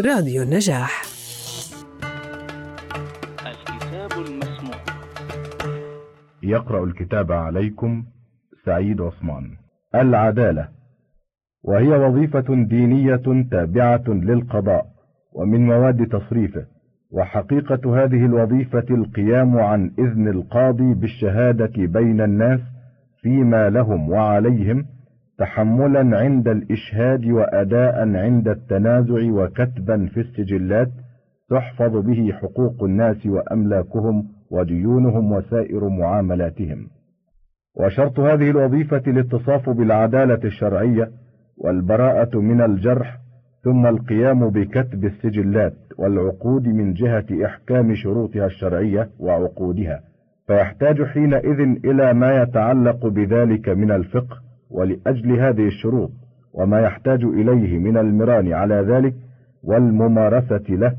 راديو النجاح. الكتاب المسموع. يقرأ الكتاب عليكم سعيد عثمان. العدالة. وهي وظيفة دينية تابعة للقضاء ومن مواد تصريفه وحقيقة هذه الوظيفة القيام عن إذن القاضي بالشهادة بين الناس فيما لهم وعليهم تحملا عند الإشهاد وأداء عند التنازع وكتبا في السجلات تحفظ به حقوق الناس وأملاكهم وديونهم وسائر معاملاتهم. وشرط هذه الوظيفة الاتصاف بالعدالة الشرعية والبراءة من الجرح ثم القيام بكتب السجلات والعقود من جهة إحكام شروطها الشرعية وعقودها فيحتاج حينئذ إلى ما يتعلق بذلك من الفقه ولأجل هذه الشروط وما يحتاج إليه من المران على ذلك والممارسة له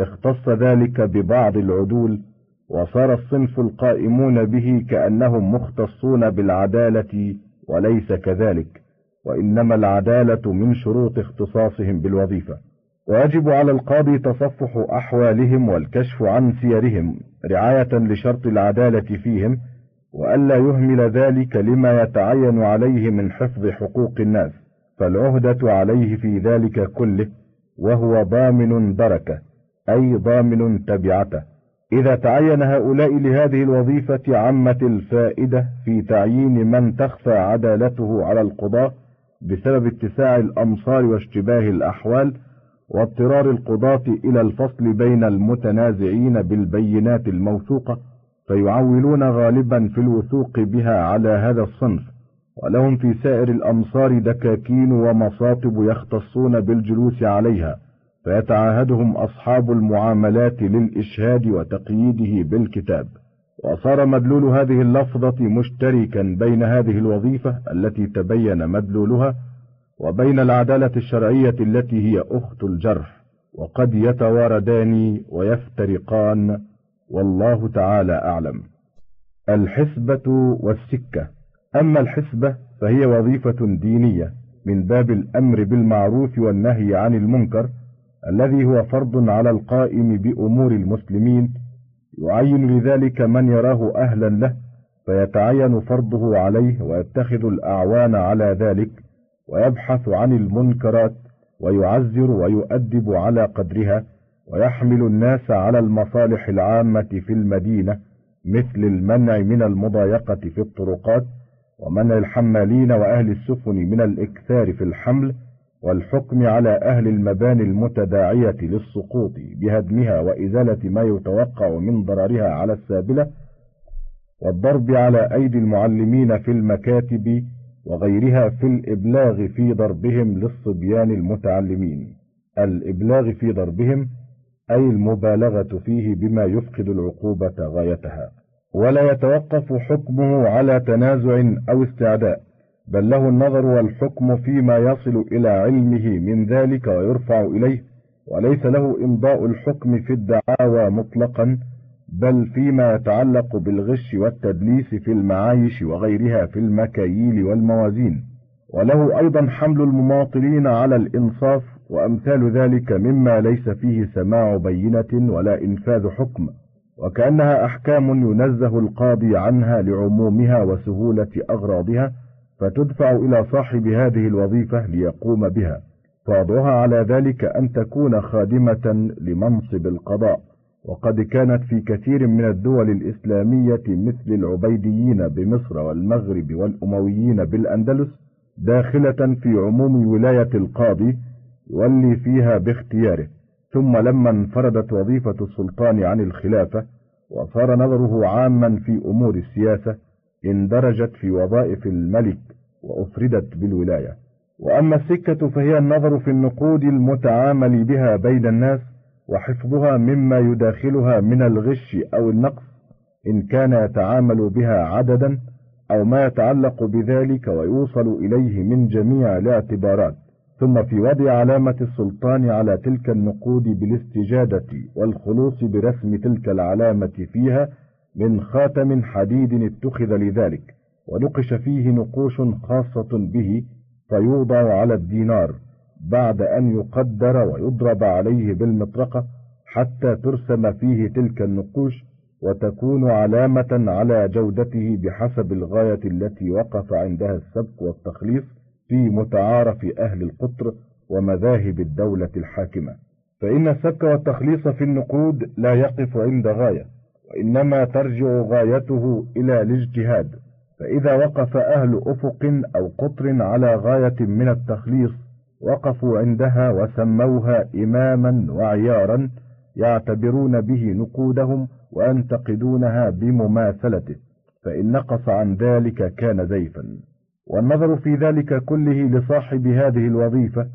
اختص ذلك ببعض العدول وصار الصنف القائمون به كأنهم مختصون بالعدالة وليس كذلك وإنما العدالة من شروط اختصاصهم بالوظيفة. ويجب على القاضي تصفح أحوالهم والكشف عن سيرهم رعاية لشرط العدالة فيهم وألا يهمل ذلك لما يتعين عليه من حفظ حقوق الناس فالعهدة عليه في ذلك كله وهو ضامن دركه أي ضامن تبعته. إذا تعين هؤلاء لهذه الوظيفة عمت الفائدة في تعيين من تخفى عدالته على القضاة بسبب اتساع الأمصار واشتباه الأحوال واضطرار القضاة إلى الفصل بين المتنازعين بالبينات الموثوقة فيعولون غالبا في الوثوق بها على هذا الصنف ولهم في سائر الأمصار دكاكين ومصاطب يختصون بالجلوس عليها فيتعاهدهم أصحاب المعاملات للإشهاد وتقييده بالكتاب. وصار مدلول هذه اللفظة مشتركا بين هذه الوظيفة التي تبين مدلولها وبين العدالة الشرعية التي هي أخت الجرح وقد يتواردان ويفترقان والله تعالى أعلم. الحسبة والسكة. أما الحسبة فهي وظيفة دينية من باب الأمر بالمعروف والنهي عن المنكر الذي هو فرض على القائم بأمور المسلمين. يعين لذلك من يراه أهلا له فيتعين فرضه عليه ويتخذ الأعوان على ذلك ويبحث عن المنكرات ويعزر ويؤدب على قدرها ويحمل الناس على المصالح العامة في المدينة مثل المنع من المضايقة في الطرقات ومنع الحمالين وأهل السفن من الإكثار في الحمل والحكم على أهل المباني المتداعية للسقوط بهدمها وإزالة ما يتوقع من ضررها على السابلة والضرب على أيدي المعلمين في المكاتب وغيرها في الإبلاغ في ضربهم للصبيان المتعلمين. الإبلاغ في ضربهم أي المبالغة فيه بما يفقد العقوبة غايتها. ولا يتوقف حكمه على تنازع أو استعداء بل له النظر والحكم فيما يصل إلى علمه من ذلك ويرفع إليه. وليس له إمضاء الحكم في الدعاوى مطلقا بل فيما يتعلق بالغش والتدليس في المعايش وغيرها في المكاييل والموازين. وله أيضا حمل المماطلين على الإنصاف وأمثال ذلك مما ليس فيه سماع بينة ولا إنفاذ حكم وكأنها أحكام ينزه القاضي عنها لعمومها وسهولة أغراضها فتدفع إلى صاحب هذه الوظيفة ليقوم بها. فوضعها على ذلك أن تكون خادمة لمنصب القضاء. وقد كانت في كثير من الدول الإسلامية مثل العبيديين بمصر والمغرب والأمويين بالأندلس داخلة في عموم ولاية القاضي يولي فيها باختياره. ثم لما انفردت وظيفة السلطان عن الخلافة وصار نظره عاما في أمور السياسة اندرجت في وظائف الملك وأفردت بالولاية. وأما السكة فهي النظر في النقود المتعامل بها بين الناس وحفظها مما يداخلها من الغش أو النقص إن كان يتعامل بها عددا أو ما يتعلق بذلك ويوصل إليه من جميع الاعتبارات. ثم في وضع علامة السلطان على تلك النقود بالاستجادة والخلوص برسم تلك العلامة فيها من خاتم حديد اتخذ لذلك ونقش فيه نقوش خاصة به فيوضع على الدينار بعد أن يقدر ويضرب عليه بالمطرقة حتى ترسم فيه تلك النقوش وتكون علامة على جودته بحسب الغاية التي وقف عندها السبك والتخليص في متعارف أهل القطر ومذاهب الدولة الحاكمة. فإن السبك والتخليص في النقود لا يقف عند غاية وإنما ترجع غايته إلى الاجتهاد. فإذا وقف أهل أفق أو قطر على غاية من التخليص وقفوا عندها وسموها إماما وعيارا يعتبرون به نقودهم وينتقدونها بمماثلته. فإن نقص عن ذلك كان زيفا. والنظر في ذلك كله لصاحب هذه الوظيفة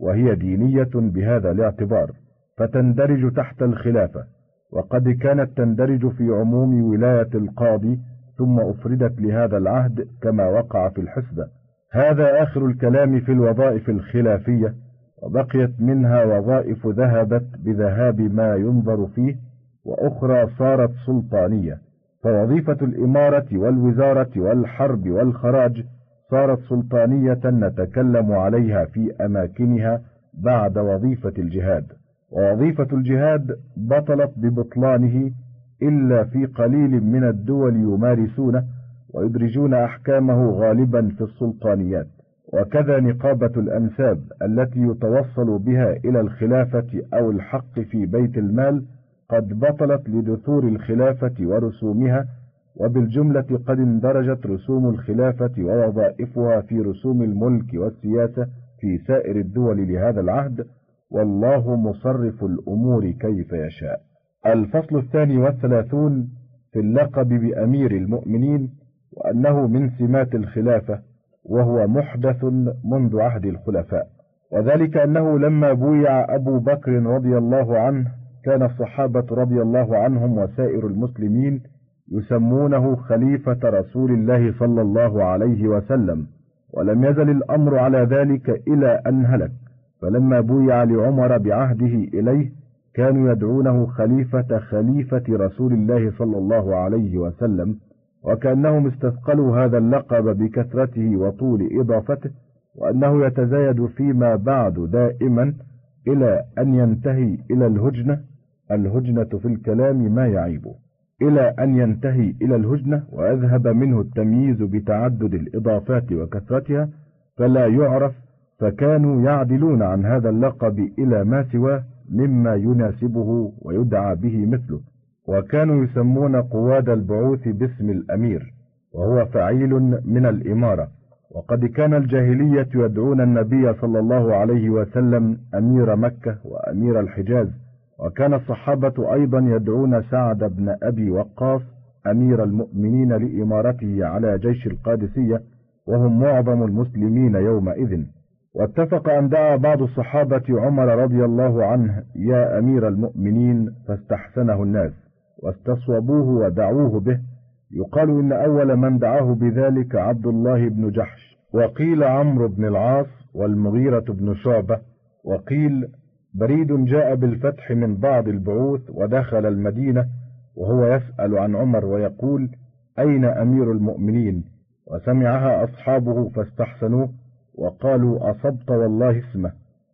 وهي دينية بهذا الاعتبار فتندرج تحت الخلافة وقد كانت تندرج في عموم ولاية القاضي ثم أفردت لهذا العهد كما وقع في الحسبة. هذا آخر الكلام في الوظائف الخلافية وبقيت منها وظائف ذهبت بذهاب ما ينظر فيه وأخرى صارت سلطانية. فوظيفة الإمارة والوزارة والحرب والخراج صارت سلطانية نتكلم عليها في أماكنها بعد وظيفة الجهاد ووظيفة الجهاد بطلت ببطلانه إلا في قليل من الدول يمارسونه ويدرجون أحكامه غالبا في السلطانيات. وكذا نقابة الأنساب التي يتوصل بها إلى الخلافة أو الحق في بيت المال قد بطلت لدثور الخلافة ورسومها وبالجملة قد اندرجت رسوم الخلافة ووظائفها في رسوم الملك والسياسة في سائر الدول لهذا العهد والله مصرف الأمور كيف يشاء. الفصل الثاني والثلاثون في اللقب بأمير المؤمنين وأنه من سمات الخلافة وهو محدث منذ عهد الخلفاء. وذلك أنه لما بويع أبو بكر رضي الله عنه كان الصحابة رضي الله عنهم وسائر المسلمين يسمونه خليفة رسول الله صلى الله عليه وسلم ولم يزل الأمر على ذلك إلى أن هلك. فلما بويع لعمر بعهده إليه كانوا يدعونه خليفة خليفة رسول الله صلى الله عليه وسلم وكأنهم استثقلوا هذا اللقب بكثرته وطول إضافته وأنه يتزايد فيما بعد دائما إلى أن ينتهي إلى الهجنة الهجنة في الكلام ما يعيبه. إلى أن ينتهي إلى الهجنة ويذهب منه التمييز بتعدد الإضافات وكثرتها فلا يعرف فكانوا يعدلون عن هذا اللقب إلى ما سواه مما يناسبه ويدعى به مثله. وكانوا يسمون قواد البعوث باسم الأمير وهو فعيل من الإمارة. وقد كان الجاهلية يدعون النبي صلى الله عليه وسلم أمير مكة وأمير الحجاز وكان الصحابة أيضا يدعون سعد بن أبي وقاص أمير المؤمنين لإمارته على جيش القادسية وهم معظم المسلمين يومئذ. واتفق أن دعا بعض الصحابة عمر رضي الله عنه يا أمير المؤمنين فاستحسنه الناس واستصوبوه ودعوه به. يقال إن أول من دعاه بذلك عبد الله بن جحش. وقيل عمرو بن العاص والمغيرة بن شعبة. وقيل بريد جاء بالفتح من بعض البعوث ودخل المدينة وهو يسأل عن عمر ويقول أين أمير المؤمنين؟ وسمعها أصحابه فاستحسنوه وقالوا أصبت والله اسمه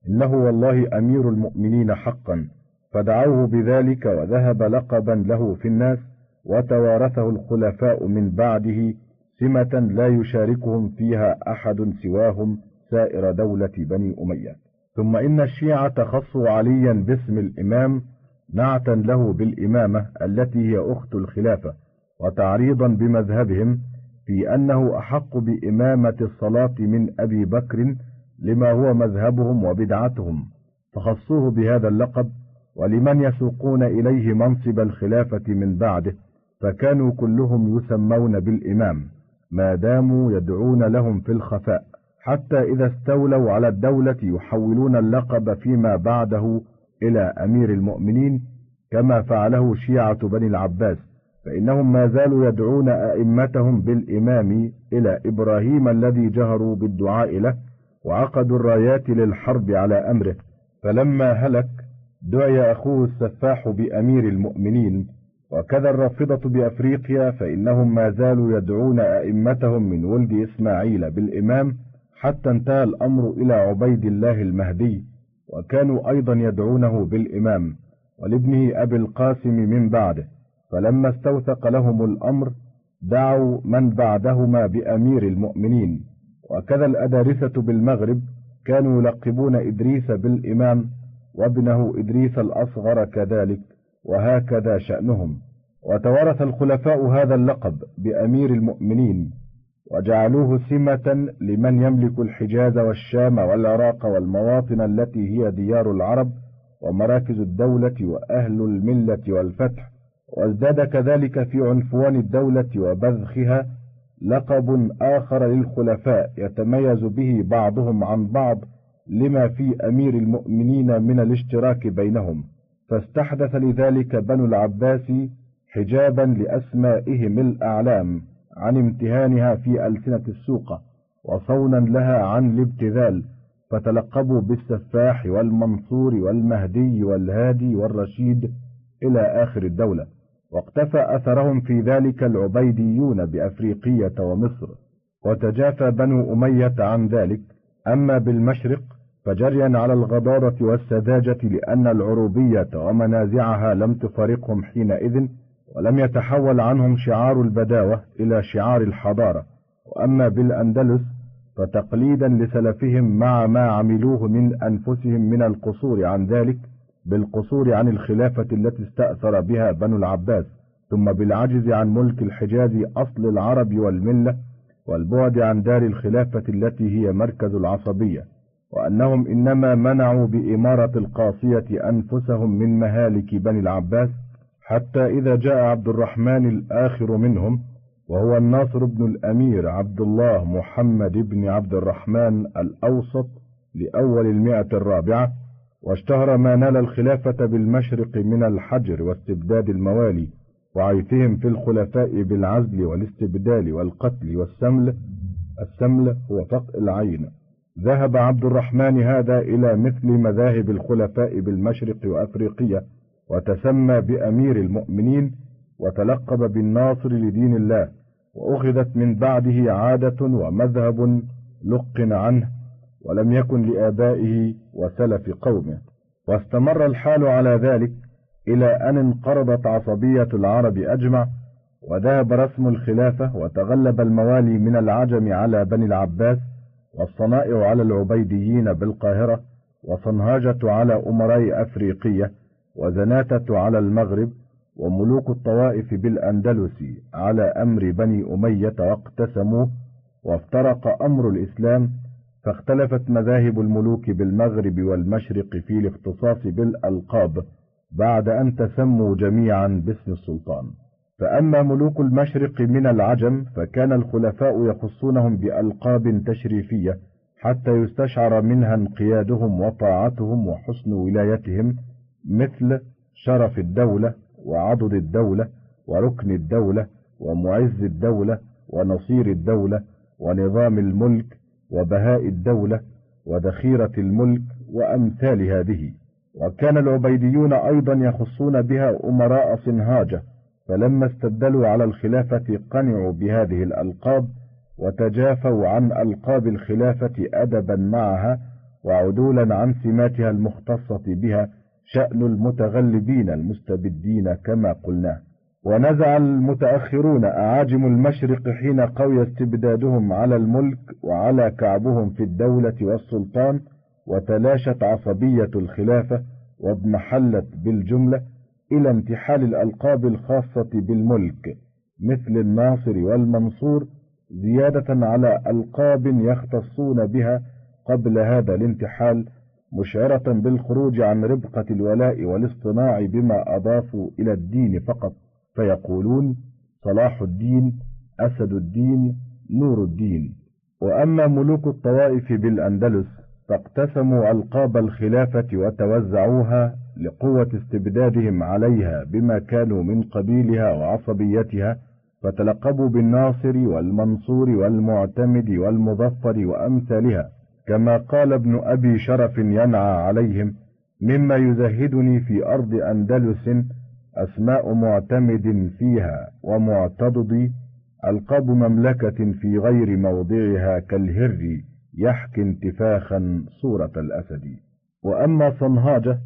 إنه والله أمير المؤمنين حقا. فدعوه بذلك وذهب لقبا له في الناس وتوارثه الخلفاء من بعده سمة لا يشاركهم فيها أحد سواهم سائر دولة بني أمية. ثم إن الشيعة خصوا عليا باسم الإمام نعتا له بالإمامة التي هي أخت الخلافة وتعريضا بمذهبهم في أنه أحق بإمامة الصلاة من أبي بكر لما هو مذهبهم وبدعتهم. فخصوه بهذا اللقب ولمن يسوقون إليه منصب الخلافة من بعده فكانوا كلهم يسمون بالإمام ما داموا يدعون لهم في الخفاء. حتى إذا استولوا على الدولة يحولون اللقب فيما بعده إلى أمير المؤمنين كما فعله شيعة بني العباس فإنهم ما زالوا يدعون أئمتهم بالإمام إلى إبراهيم الذي جهروا بالدعاء له وعقدوا الرايات للحرب على أمره. فلما هلك دعي أخوه السفاح بأمير المؤمنين وكذا الرافضة بأفريقيا فإنهم ما زالوا يدعون أئمتهم من ولد إسماعيل بالإمام حتى انتهى الأمر إلى عبيد الله المهدي وكانوا أيضا يدعونه بالإمام ولابنه أبي القاسم من بعده. فلما استوثق لهم الأمر دعوا من بعدهما بأمير المؤمنين. وكذا الأدارسة بالمغرب كانوا يلقبون إدريس بالإمام وابنه إدريس الأصغر كذلك وهكذا شأنهم. وتوارث الخلفاء هذا اللقب بأمير المؤمنين. وجعلوه سمة لمن يملك الحجاز والشام والعراق والمواطن التي هي ديار العرب ومراكز الدولة وأهل الملة والفتح. وازداد كذلك في عنفوان الدولة وبذخها لقب آخر للخلفاء يتميز به بعضهم عن بعض لما في أمير المؤمنين من الاشتراك بينهم. فاستحدث لذلك بنو العباس حجابا لأسمائهم الأعلام. عن امتهانها في ألسنة السوقة وصونا لها عن الابتذال فتلقبوا بالسفاح والمنصور والمهدي والهادي والرشيد إلى آخر الدولة واقتفى أثرهم في ذلك العبيديون بأفريقية ومصر. وتجافى بنو أمية عن ذلك أما بالمشرق فجريا على الغضارة والسذاجة لأن العروبية ومنازعها لم تفارقهم حينئذ ولم يتحول عنهم شعار البداوة إلى شعار الحضارة. وأما بالأندلس فتقليدا لسلفهم مع ما عملوه من أنفسهم من القصور عن ذلك بالقصور عن الخلافة التي استأثر بها بنو العباس ثم بالعجز عن ملك الحجاز أصل العرب والملة والبعد عن دار الخلافة التي هي مركز العصبية. وأنهم إنما منعوا بإمارة القاصية أنفسهم من مهالك بني العباس حتى إذا جاء عبد الرحمن الآخر منهم وهو الناصر بن الأمير عبد الله محمد بن عبد الرحمن الأوسط لأول المئة الرابعة واشتهر ما نال الخلافة بالمشرق من الحجر واستبداد الموالي وعيثهم في الخلفاء بالعزل والاستبدال والقتل والسمل. السمل هو فقء العين. ذهب عبد الرحمن هذا إلى مثل مذاهب الخلفاء بالمشرق وأفريقيا وتسمى بأمير المؤمنين وتلقب بالناصر لدين الله وأخذت من بعده عادة ومذهب لقن عنه ولم يكن لآبائه وسلف قومه. واستمر الحال على ذلك إلى أن انقرضت عصبية العرب أجمع وذهب رسم الخلافة وتغلب الموالي من العجم على بني العباس والصنائع على العبيديين بالقاهرة وصنهاجة على أمراء أفريقية وزناتة على المغرب وملوك الطوائف بالأندلس على أمر بني أمية واقتسموه وافترق أمر الإسلام فاختلفت مذاهب الملوك بالمغرب والمشرق في الاختصاص بالألقاب بعد أن تسموا جميعا باسم السلطان. فأما ملوك المشرق من العجم فكان الخلفاء يخصونهم بألقاب تشريفية حتى يستشعر منها انقيادهم وطاعتهم وحسن ولايتهم مثل شرف الدولة وعضد الدولة وركن الدولة ومعز الدولة ونصير الدولة ونظام الملك وبهاء الدولة ودخيرة الملك وأمثال هذه. وكان العبيديون أيضا يخصون بها أمراء صنهاجة فلما استبدلوا على الخلافة قنعوا بهذه الألقاب وتجافوا عن ألقاب الخلافة أدبا معها وعدولا عن سماتها المختصة بها شأن المتغلبين المستبدين كما قلنا. ونزع المتأخرون أعاجم المشرق حين قوي استبدادهم على الملك وعلى كعبهم في الدولة والسلطان وتلاشت عصبية الخلافة واضمحلت بالجملة إلى انتحال الألقاب الخاصة بالملك مثل الناصر والمنصور زيادة على ألقاب يختصون بها قبل هذا الانتحال مشعرة بالخروج عن ربقة الولاء والاصطناع بما أضافوا إلى الدين فقط فيقولون صلاح الدين أسد الدين نور الدين. وأما ملوك الطوائف بالأندلس فاقتسموا ألقاب الخلافة وتوزعوها لقوة استبدادهم عليها بما كانوا من قبيلها وعصبيتها فتلقبوا بالناصر والمنصور والمعتمد والمظفر وأمثالها. كما قال ابن أبي شرف ينعى عليهم مما يزهدني في أرض أندلس أسماء معتمد فيها ومعتضد ألقاب مملكة في غير موضعها كالهر يحكي انتفاخا صورة الأسد. وأما صنهاجة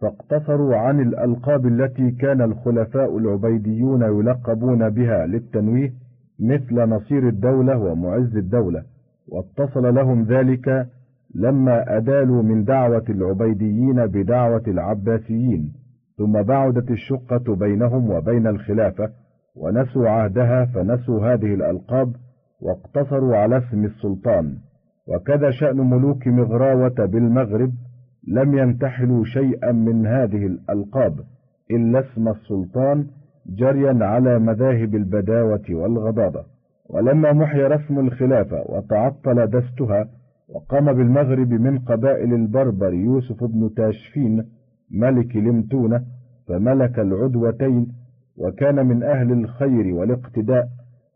فاقتصروا عن الألقاب التي كان الخلفاء العبيديون يلقبون بها للتنويه مثل نصير الدولة ومعز الدولة. واتصل لهم ذلك لما أدالوا من دعوة العبيديين بدعوة العباسيين ثم بعدت الشقة بينهم وبين الخلافة ونسوا عهدها فنسوا هذه الألقاب واقتصروا على اسم السلطان. وكذا شأن ملوك مغراوة بالمغرب لم ينتحلوا شيئا من هذه الألقاب إلا اسم السلطان جريا على مذاهب البداوة والغضاضة. ولما محي رسم الخلافة وتعطل دستها وقام بالمغرب من قبائل البربر يوسف بن تاشفين ملك لمتونة فملك العدوتين وكان من أهل الخير والاقتداء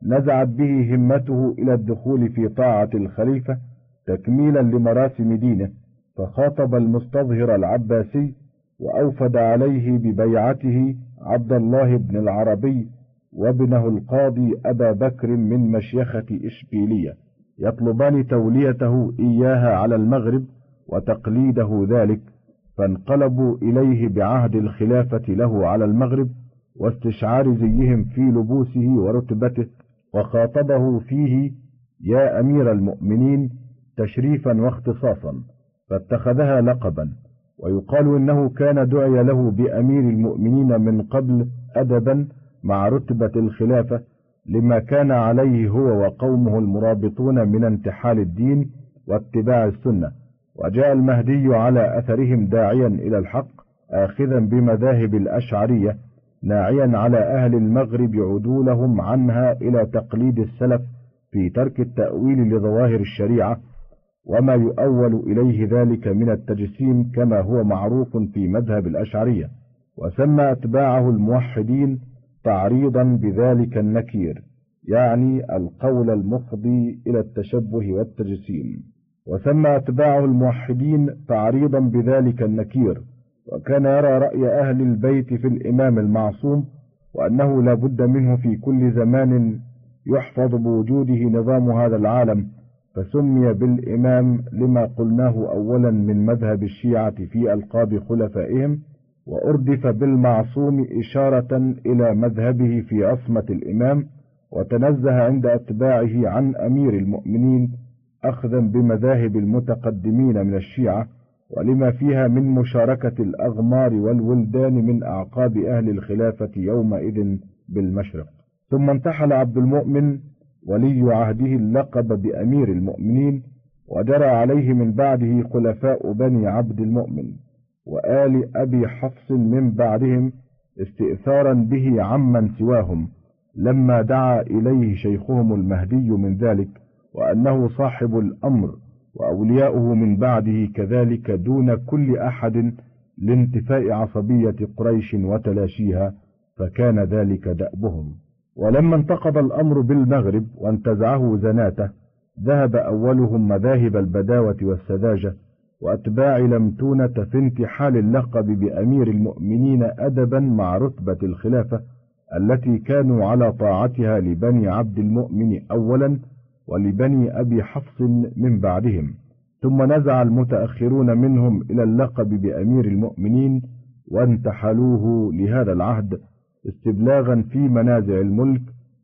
نزعت به همته إلى الدخول في طاعة الخليفة تكميلا لمراسم دينه فخاطب المستظهر العباسي وأوفد عليه ببيعته عبد الله بن العربي وابنه القاضي أبا بكر من مشيخة إشبيلية يطلبان توليته إياها على المغرب وتقليده ذلك فانقلبوا إليه بعهد الخلافة له على المغرب واستشعار زيهم في لبوسه ورتبته وخاطبه فيه يا أمير المؤمنين تشريفا واختصاصا فاتخذها لقبا ويقال إنه كان دعي له بأمير المؤمنين من قبل أدبا مع رتبة الخلافة لما كان عليه هو وقومه المرابطون من انتحال الدين واتباع السنة. وجاء المهدي على أثرهم داعيا إلى الحق آخذا بمذاهب الأشعرية ناعيا على أهل المغرب عدولهم عنها إلى تقليد السلف في ترك التأويل لظواهر الشريعة وما يؤول إليه ذلك من التجسيم كما هو معروف في مذهب الأشعرية. وسمى أتباعه الموحدين تعريضا بذلك النكير يعني القول المفضي إلى التشبه والتجسيم. وسمى أتباعه الموحدين تعريضا بذلك النكير وكان يرى رأي أهل البيت في الإمام المعصوم وأنه لا بد منه في كل زمان يحفظ بوجوده نظام هذا العالم فسمي بالإمام لما قلناه أولا من مذهب الشيعة في ألقاب خلفائهم وأردف بالمعصوم إشارة إلى مذهبه في عصمة الإمام وتنزه عند أتباعه عن أمير المؤمنين أخذا بمذاهب المتقدمين من الشيعة ولما فيها من مشاركة الأغمار والولدان من أعقاب أهل الخلافة يومئذ بالمشرق. ثم انتحل عبد المؤمن ولي عهده اللقب بأمير المؤمنين وجرى عليه من بعده خلفاء بني عبد المؤمن. وآل أبي حفص من بعدهم استئثارا به عمن سواهم لما دعا إليه شيخهم المهدي من ذلك وأنه صاحب الأمر وأولياؤه من بعده كذلك دون كل أحد لانتفاء عصبية قريش وتلاشيها فكان ذلك دأبهم. ولما انتقض الأمر بالمغرب وانتزعه زناته ذهب أولهم مذاهب البداوة والسذاجة وأتباع لمتونة في انتحال اللقب بأمير المؤمنين أدبا مع رتبة الخلافة التي كانوا على طاعتها لبني عبد المؤمن أولا ولبني أبي حفص من بعدهم. ثم نزع المتأخرون منهم إلى اللقب بأمير المؤمنين وانتحلوه لهذا العهد استبلاغا في منازع الملك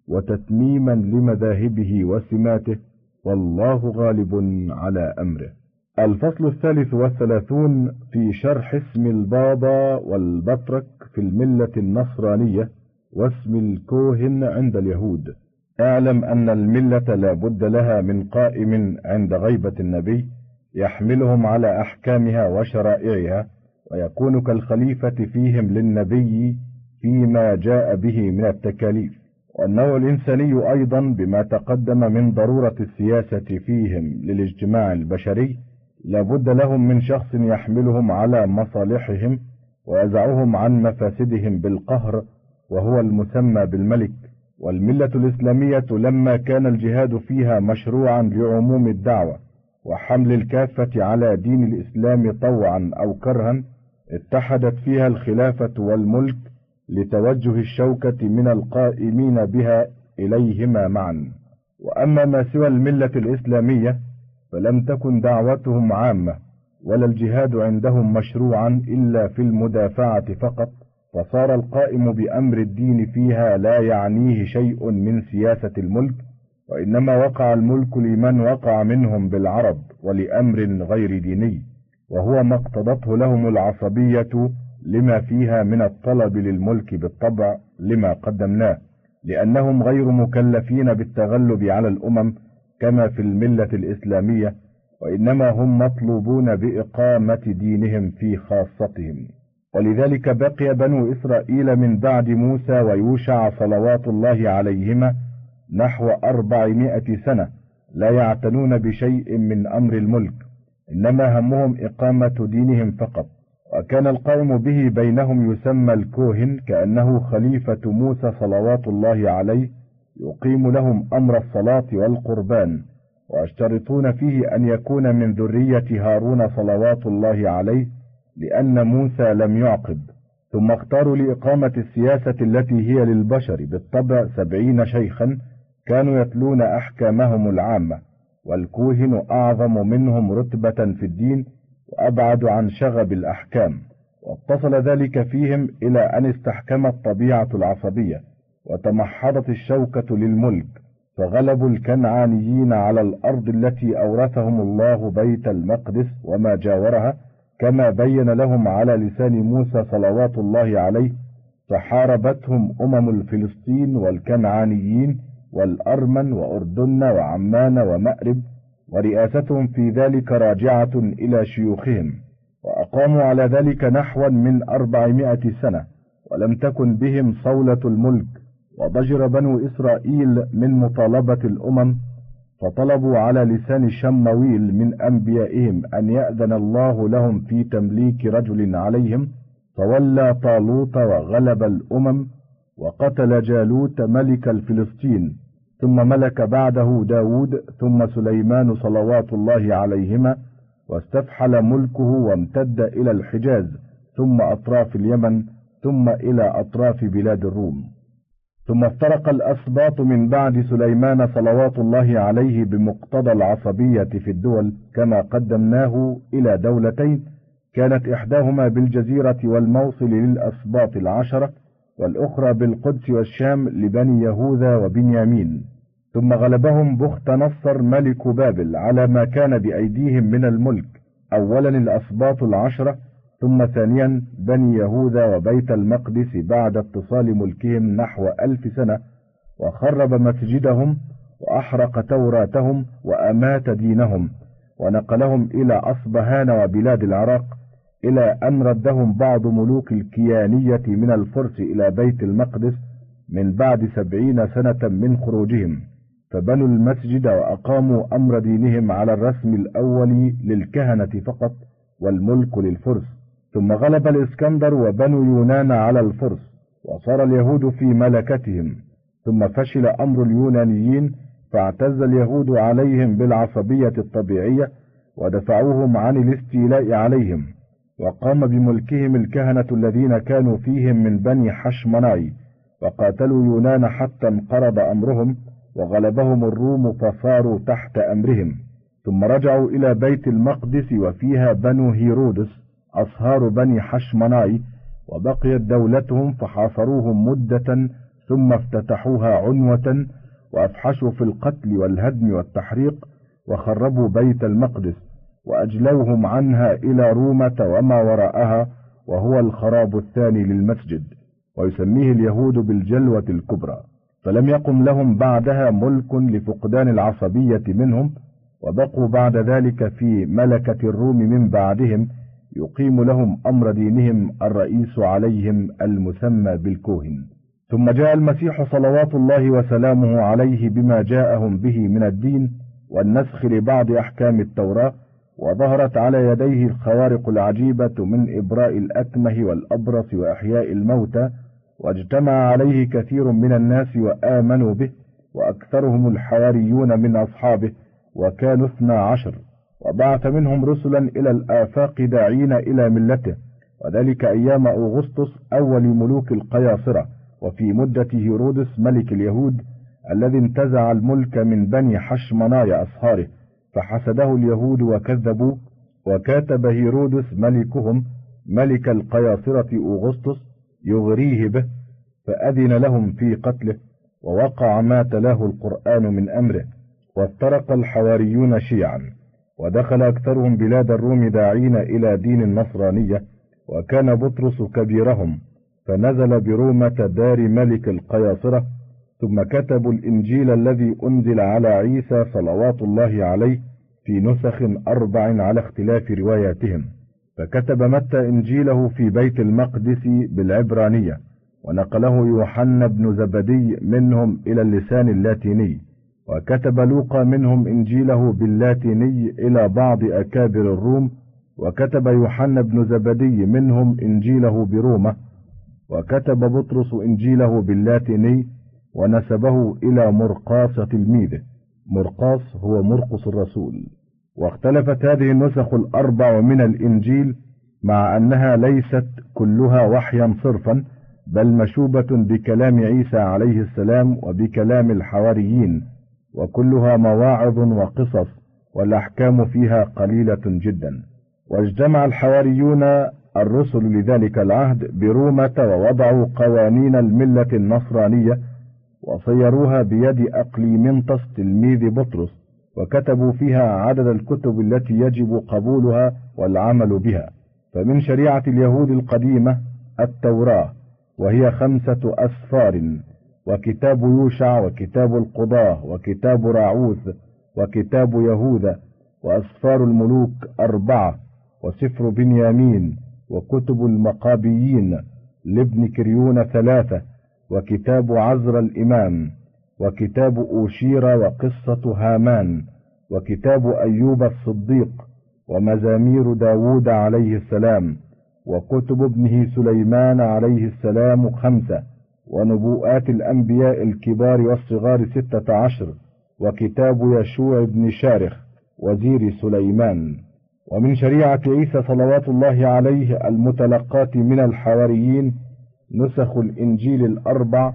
وتتميما لمذاهبه وسماته والله غالب على أمره. الفصل الثالث والثلاثون في شرح اسم البابا والبطرك في الملة النصرانية واسم الكوهن عند اليهود. اعلم أن الملة لا بد لها من قائم عند غيبة النبي يحملهم على أحكامها وشرائعها ويكون كالخليفة فيهم للنبي فيما جاء به من التكاليف. والنوع الإنساني أيضا بما تقدم من ضرورة السياسة فيهم للإجتماع البشري لابد لهم من شخص يحملهم على مصالحهم ويزعهم عن مفاسدهم بالقهر وهو المسمى بالملك. والملة الإسلامية لما كان الجهاد فيها مشروعا لعموم الدعوة وحمل الكافة على دين الإسلام طوعا أو كرها اتحدت فيها الخلافة والملك لتوجه الشوكة من القائمين بها إليهما معا. وأما ما سوى الملة الإسلامية فلم تكن دعوتهم عامة ولا الجهاد عندهم مشروعا إلا في المدافعة فقط فصار القائم بأمر الدين فيها لا يعنيه شيء من سياسة الملك وإنما وقع الملك لمن وقع منهم بالعرض ولأمر غير ديني وهو ما اقتضته لهم العصبية لما فيها من الطلب للملك بالطبع لما قدمناه لأنهم غير مكلفين بالتغلب على الأمم كما في الملة الإسلامية وإنما هم مطلوبون بإقامة دينهم في خاصتهم. ولذلك بقي بنو إسرائيل من بعد موسى ويوشع صلوات الله عليهما نحو أربعمائة سنة لا يعتنون بشيء من أمر الملك إنما همهم إقامة دينهم فقط. وكان القائم به بينهم يسمى الكوهن كأنه خليفة موسى صلوات الله عليه يقيم لهم أمر الصلاة والقربان ويشترطون فيه أن يكون من ذرية هارون صلوات الله عليه لأن موسى لم يعقب. ثم اختاروا لإقامة السياسة التي هي للبشر بالطبع سبعين شيخا كانوا يتلون أحكامهم العامة والكوهن أعظم منهم رتبة في الدين وأبعد عن شغب الأحكام. واتصل ذلك فيهم إلى أن استحكمت طبيعة العصبية. وتمحضت الشوكة للملك فغلبوا الكنعانيين على الأرض التي أورثهم الله بيت المقدس وما جاورها كما بين لهم على لسان موسى صلوات الله عليه فحاربتهم أمم الفلسطين والكنعانيين والأرمن وأردن وعمان ومأرب ورئاستهم في ذلك راجعة إلى شيوخهم وأقاموا على ذلك نحوا من أربعمائة سنة ولم تكن بهم صولة الملك. وضجر بنو إسرائيل من مطالبة الأمم فطلبوا على لسان شمويل من أنبيائهم أن يأذن الله لهم في تمليك رجل عليهم فولى طالوت وغلب الأمم وقتل جالوت ملك الفلسطين ثم ملك بعده داود ثم سليمان صلوات الله عليهما واستفحل ملكه وامتد إلى الحجاز ثم أطراف اليمن ثم إلى أطراف بلاد الروم. ثم افترق الأسباط من بعد سليمان صلوات الله عليه بمقتضى العصبية في الدول كما قدمناه إلى دولتين كانت إحداهما بالجزيرة والموصل للأسباط العشرة والأخرى بالقدس والشام لبني يهوذا وبنيامين. ثم غلبهم بخت نصر ملك بابل على ما كان بأيديهم من الملك أولا الأسباط العشرة ثم ثانيا بني يهوذا وبيت المقدس بعد اتصال ملكهم نحو ألف سنة وخرب مسجدهم وأحرق توراتهم وأمات دينهم ونقلهم إلى أصبهان وبلاد العراق إلى أن ردهم بعض ملوك الكيانية من الفرس إلى بيت المقدس من بعد سبعين سنة من خروجهم فبنوا المسجد وأقاموا أمر دينهم على الرسم الأول للكهنة فقط والملك للفرس. ثم غلب الإسكندر وبنو يونان على الفرس وصار اليهود في ملكتهم ثم فشل أمر اليونانيين فاعتز اليهود عليهم بالعصبية الطبيعية ودفعوهم عن الاستيلاء عليهم وقام بملكهم الكهنة الذين كانوا فيهم من بني حشمناي وقاتلوا يونان حتى انقرض أمرهم وغلبهم الروم فصاروا تحت أمرهم ثم رجعوا إلى بيت المقدس وفيها بنو هيرودس أصهار بني حشمناي وبقيت دولتهم فحاصروهم مدة ثم افتتحوها عنوة وأفحشوا في القتل والهدم والتحريق وخربوا بيت المقدس وأجلوهم عنها إلى رومة وما وراءها وهو الخراب الثاني للمسجد ويسميه اليهود بالجلوة الكبرى فلم يقم لهم بعدها ملك لفقدان العصبية منهم وبقوا بعد ذلك في ملكة الروم من بعدهم يقيم لهم أمر دينهم الرئيس عليهم المسمى بالكوهن. ثم جاء المسيح صلوات الله وسلامه عليه بما جاءهم به من الدين والنسخ لبعض أحكام التوراة وظهرت على يديه الخوارق العجيبة من إبراء الأكمه والأبرص وإحياء الموتى واجتمع عليه كثير من الناس وآمنوا به وأكثرهم الحواريون من أصحابه وكانوا اثنا عشر. وبعث منهم رسلا إلى الآفاق داعين إلى ملته وذلك أيام أغسطس أول ملوك القياصرة وفي مدة هيرودس ملك اليهود الذي انتزع الملك من بني حشمناي أصهاره فحسده اليهود وكذبوا وكاتب هيرودس ملكهم ملك القياصرة أوغسطس يغريه به فأذن لهم في قتله ووقع ما تلاه القرآن من أمره وافترق الحواريون شيعا. ودخل أكثرهم بلاد الروم داعين إلى دين النصرانية وكان بطرس كبيرهم فنزل برومة دار ملك القياصرة ثم كتبوا الإنجيل الذي أنزل على عيسى صلوات الله عليه في نسخ أربع على اختلاف رواياتهم. فكتب متى إنجيله في بيت المقدس بالعبرانية ونقله يوحنا بن زبدي منهم إلى اللسان اللاتيني. وكتب لوقا منهم إنجيله باللاتيني إلى بعض أكابر الروم وكتب يوحنا بن زبدي منهم إنجيله برومة وكتب بطرس إنجيله باللاتيني ونسبه إلى مرقاس تلميذه. مرقاس هو مرقس الرسول. واختلفت هذه النسخ الأربع من الإنجيل مع أنها ليست كلها وحيا صرفا بل مشوبة بكلام عيسى عليه السلام وبكلام الحواريين. وكلها مواعظ وقصص والأحكام فيها قليلة جدا. واجتمع الحواريون الرسل لذلك العهد برومة ووضعوا قوانين الملة النصرانية وصيروها بيد أقليمنطس تلميذ بطرس وكتبوا فيها عدد الكتب التي يجب قبولها والعمل بها. فمن شريعة اليهود القديمة التوراة وهي خمسة أسفار. وكتاب يوشع وكتاب القضاة وكتاب راعوث وكتاب يهوذا وأسفار الملوك أربعة وسفر بنيامين وكتب المقابيين لابن كريون ثلاثة وكتاب عزر الإمام وكتاب أوشير وقصة هامان وكتاب أيوب الصديق ومزامير داود عليه السلام وكتب ابنه سليمان عليه السلام خمسة ونبوءات الأنبياء الكبار والصغار ستة عشر وكتاب يشوع بن شارخ وزير سليمان. ومن شريعة عيسى صلوات الله عليه المتلقاة من الحواريين نسخ الإنجيل الأربع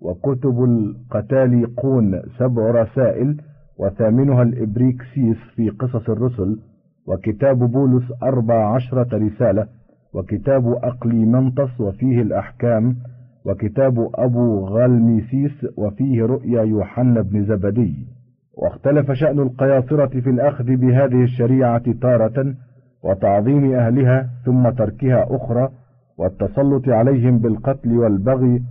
وكتب القتاليقون سبع رسائل وثامنها الإبريكسيس في قصص الرسل وكتاب بولس أربع عشرة رسالة وكتاب أقليمنطس وفيه الأحكام وكتاب أبو غالميسيس وفيه رؤيا يوحنا بن زبدي. واختلف شأن القياصرة في الأخذ بهذه الشريعة تارة وتعظيم أهلها ثم تركها أخرى والتسلط عليهم بالقتل والبغي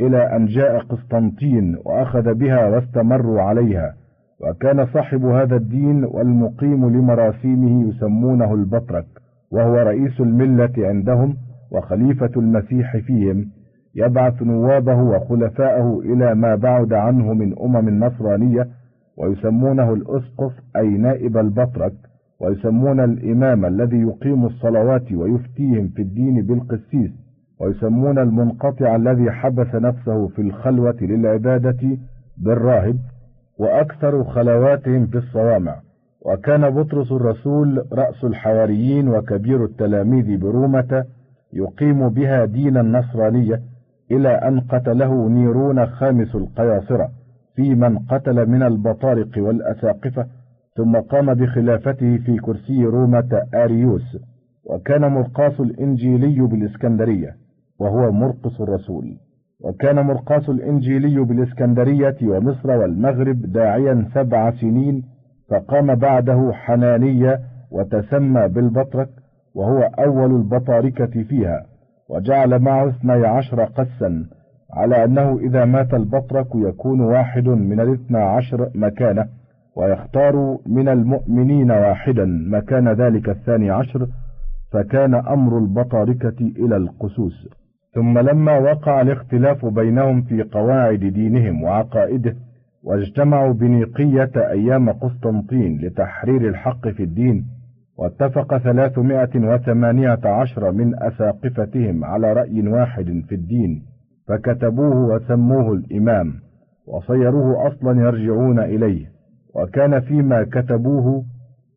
إلى أن جاء قسطنطين وأخذ بها واستمروا عليها. وكان صاحب هذا الدين والمقيم لمراسيمه يسمونه البطرك وهو رئيس الملة عندهم وخليفة المسيح فيهم. يبعث نوابه وخلفاءه إلى ما بعد عنه من أمم النصرانية ويسمونه الأسقف أي نائب البطرك ويسمون الإمام الذي يقيم الصلوات ويفتيهم في الدين بالقسيس ويسمون المنقطع الذي حبس نفسه في الخلوة للعبادة بالراهب وأكثر خلواتهم في الصوامع. وكان بطرس الرسول رأس الحواريين وكبير التلاميذ برومة يقيم بها دين النصرانية إلى أن قتله نيرون خامس القياصرة في من قتل من البطارق والأساقفة ثم قام بخلافته في كرسي رومة آريوس وكان مرقاس الإنجيلي بالإسكندرية وهو مرقس الرسول. وكان مرقاس الإنجيلي بالإسكندرية ومصر والمغرب داعيا سبع سنين فقام بعده حنانية وتسمى بالبطرك وهو أول البطاركة فيها. وجعل معه اثني عشر قسا على أنه إذا مات البطرك يكون واحد من الاثنى عشر مكانه ويختار من المؤمنين واحدا مكان ذلك الثاني عشر فكان أمر البطاركة إلى القسوس ثم لما وقع الاختلاف بينهم في قواعد دينهم وعقائده واجتمعوا بنيقية أيام قسطنطين لتحرير الحق في الدين واتفق ثلاثمائة وثمانية عشر من أساقفتهم على رأي واحد في الدين فكتبوه وسموه الإمام وصيروه أصلا يرجعون إليه. وكان فيما كتبوه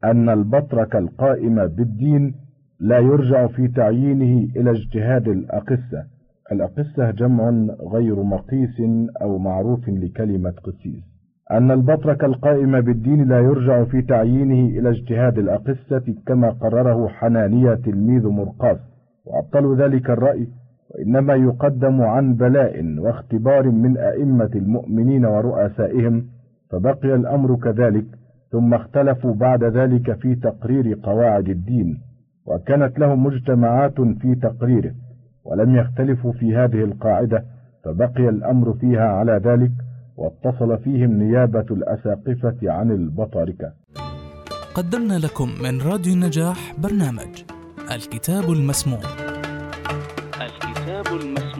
أن البطرك القائم بالدين لا يرجع في تعيينه إلى اجتهاد الأقسة الأقسة جمع غير مقيس أو معروف لكلمة قسيس. أن البطرك القائم بالدين لا يرجع في تعيينه إلى اجتهاد الأقسة كما قرره حنانية تلميذ مرقاس وأبطل ذلك الرأي وإنما يقدم عن بلاء واختبار من أئمة المؤمنين ورؤسائهم فبقي الأمر كذلك ثم اختلفوا بعد ذلك في تقرير قواعد الدين. وكانت لهم مجتمعات في تقريره ولم يختلفوا في هذه القاعدة فبقي الأمر فيها على ذلك واتصل فيهم نيابة الأساقفة عن البطاركة قدمنا لكم من راديو النجاح برنامج الكتاب المسموع. الكتاب المسموع.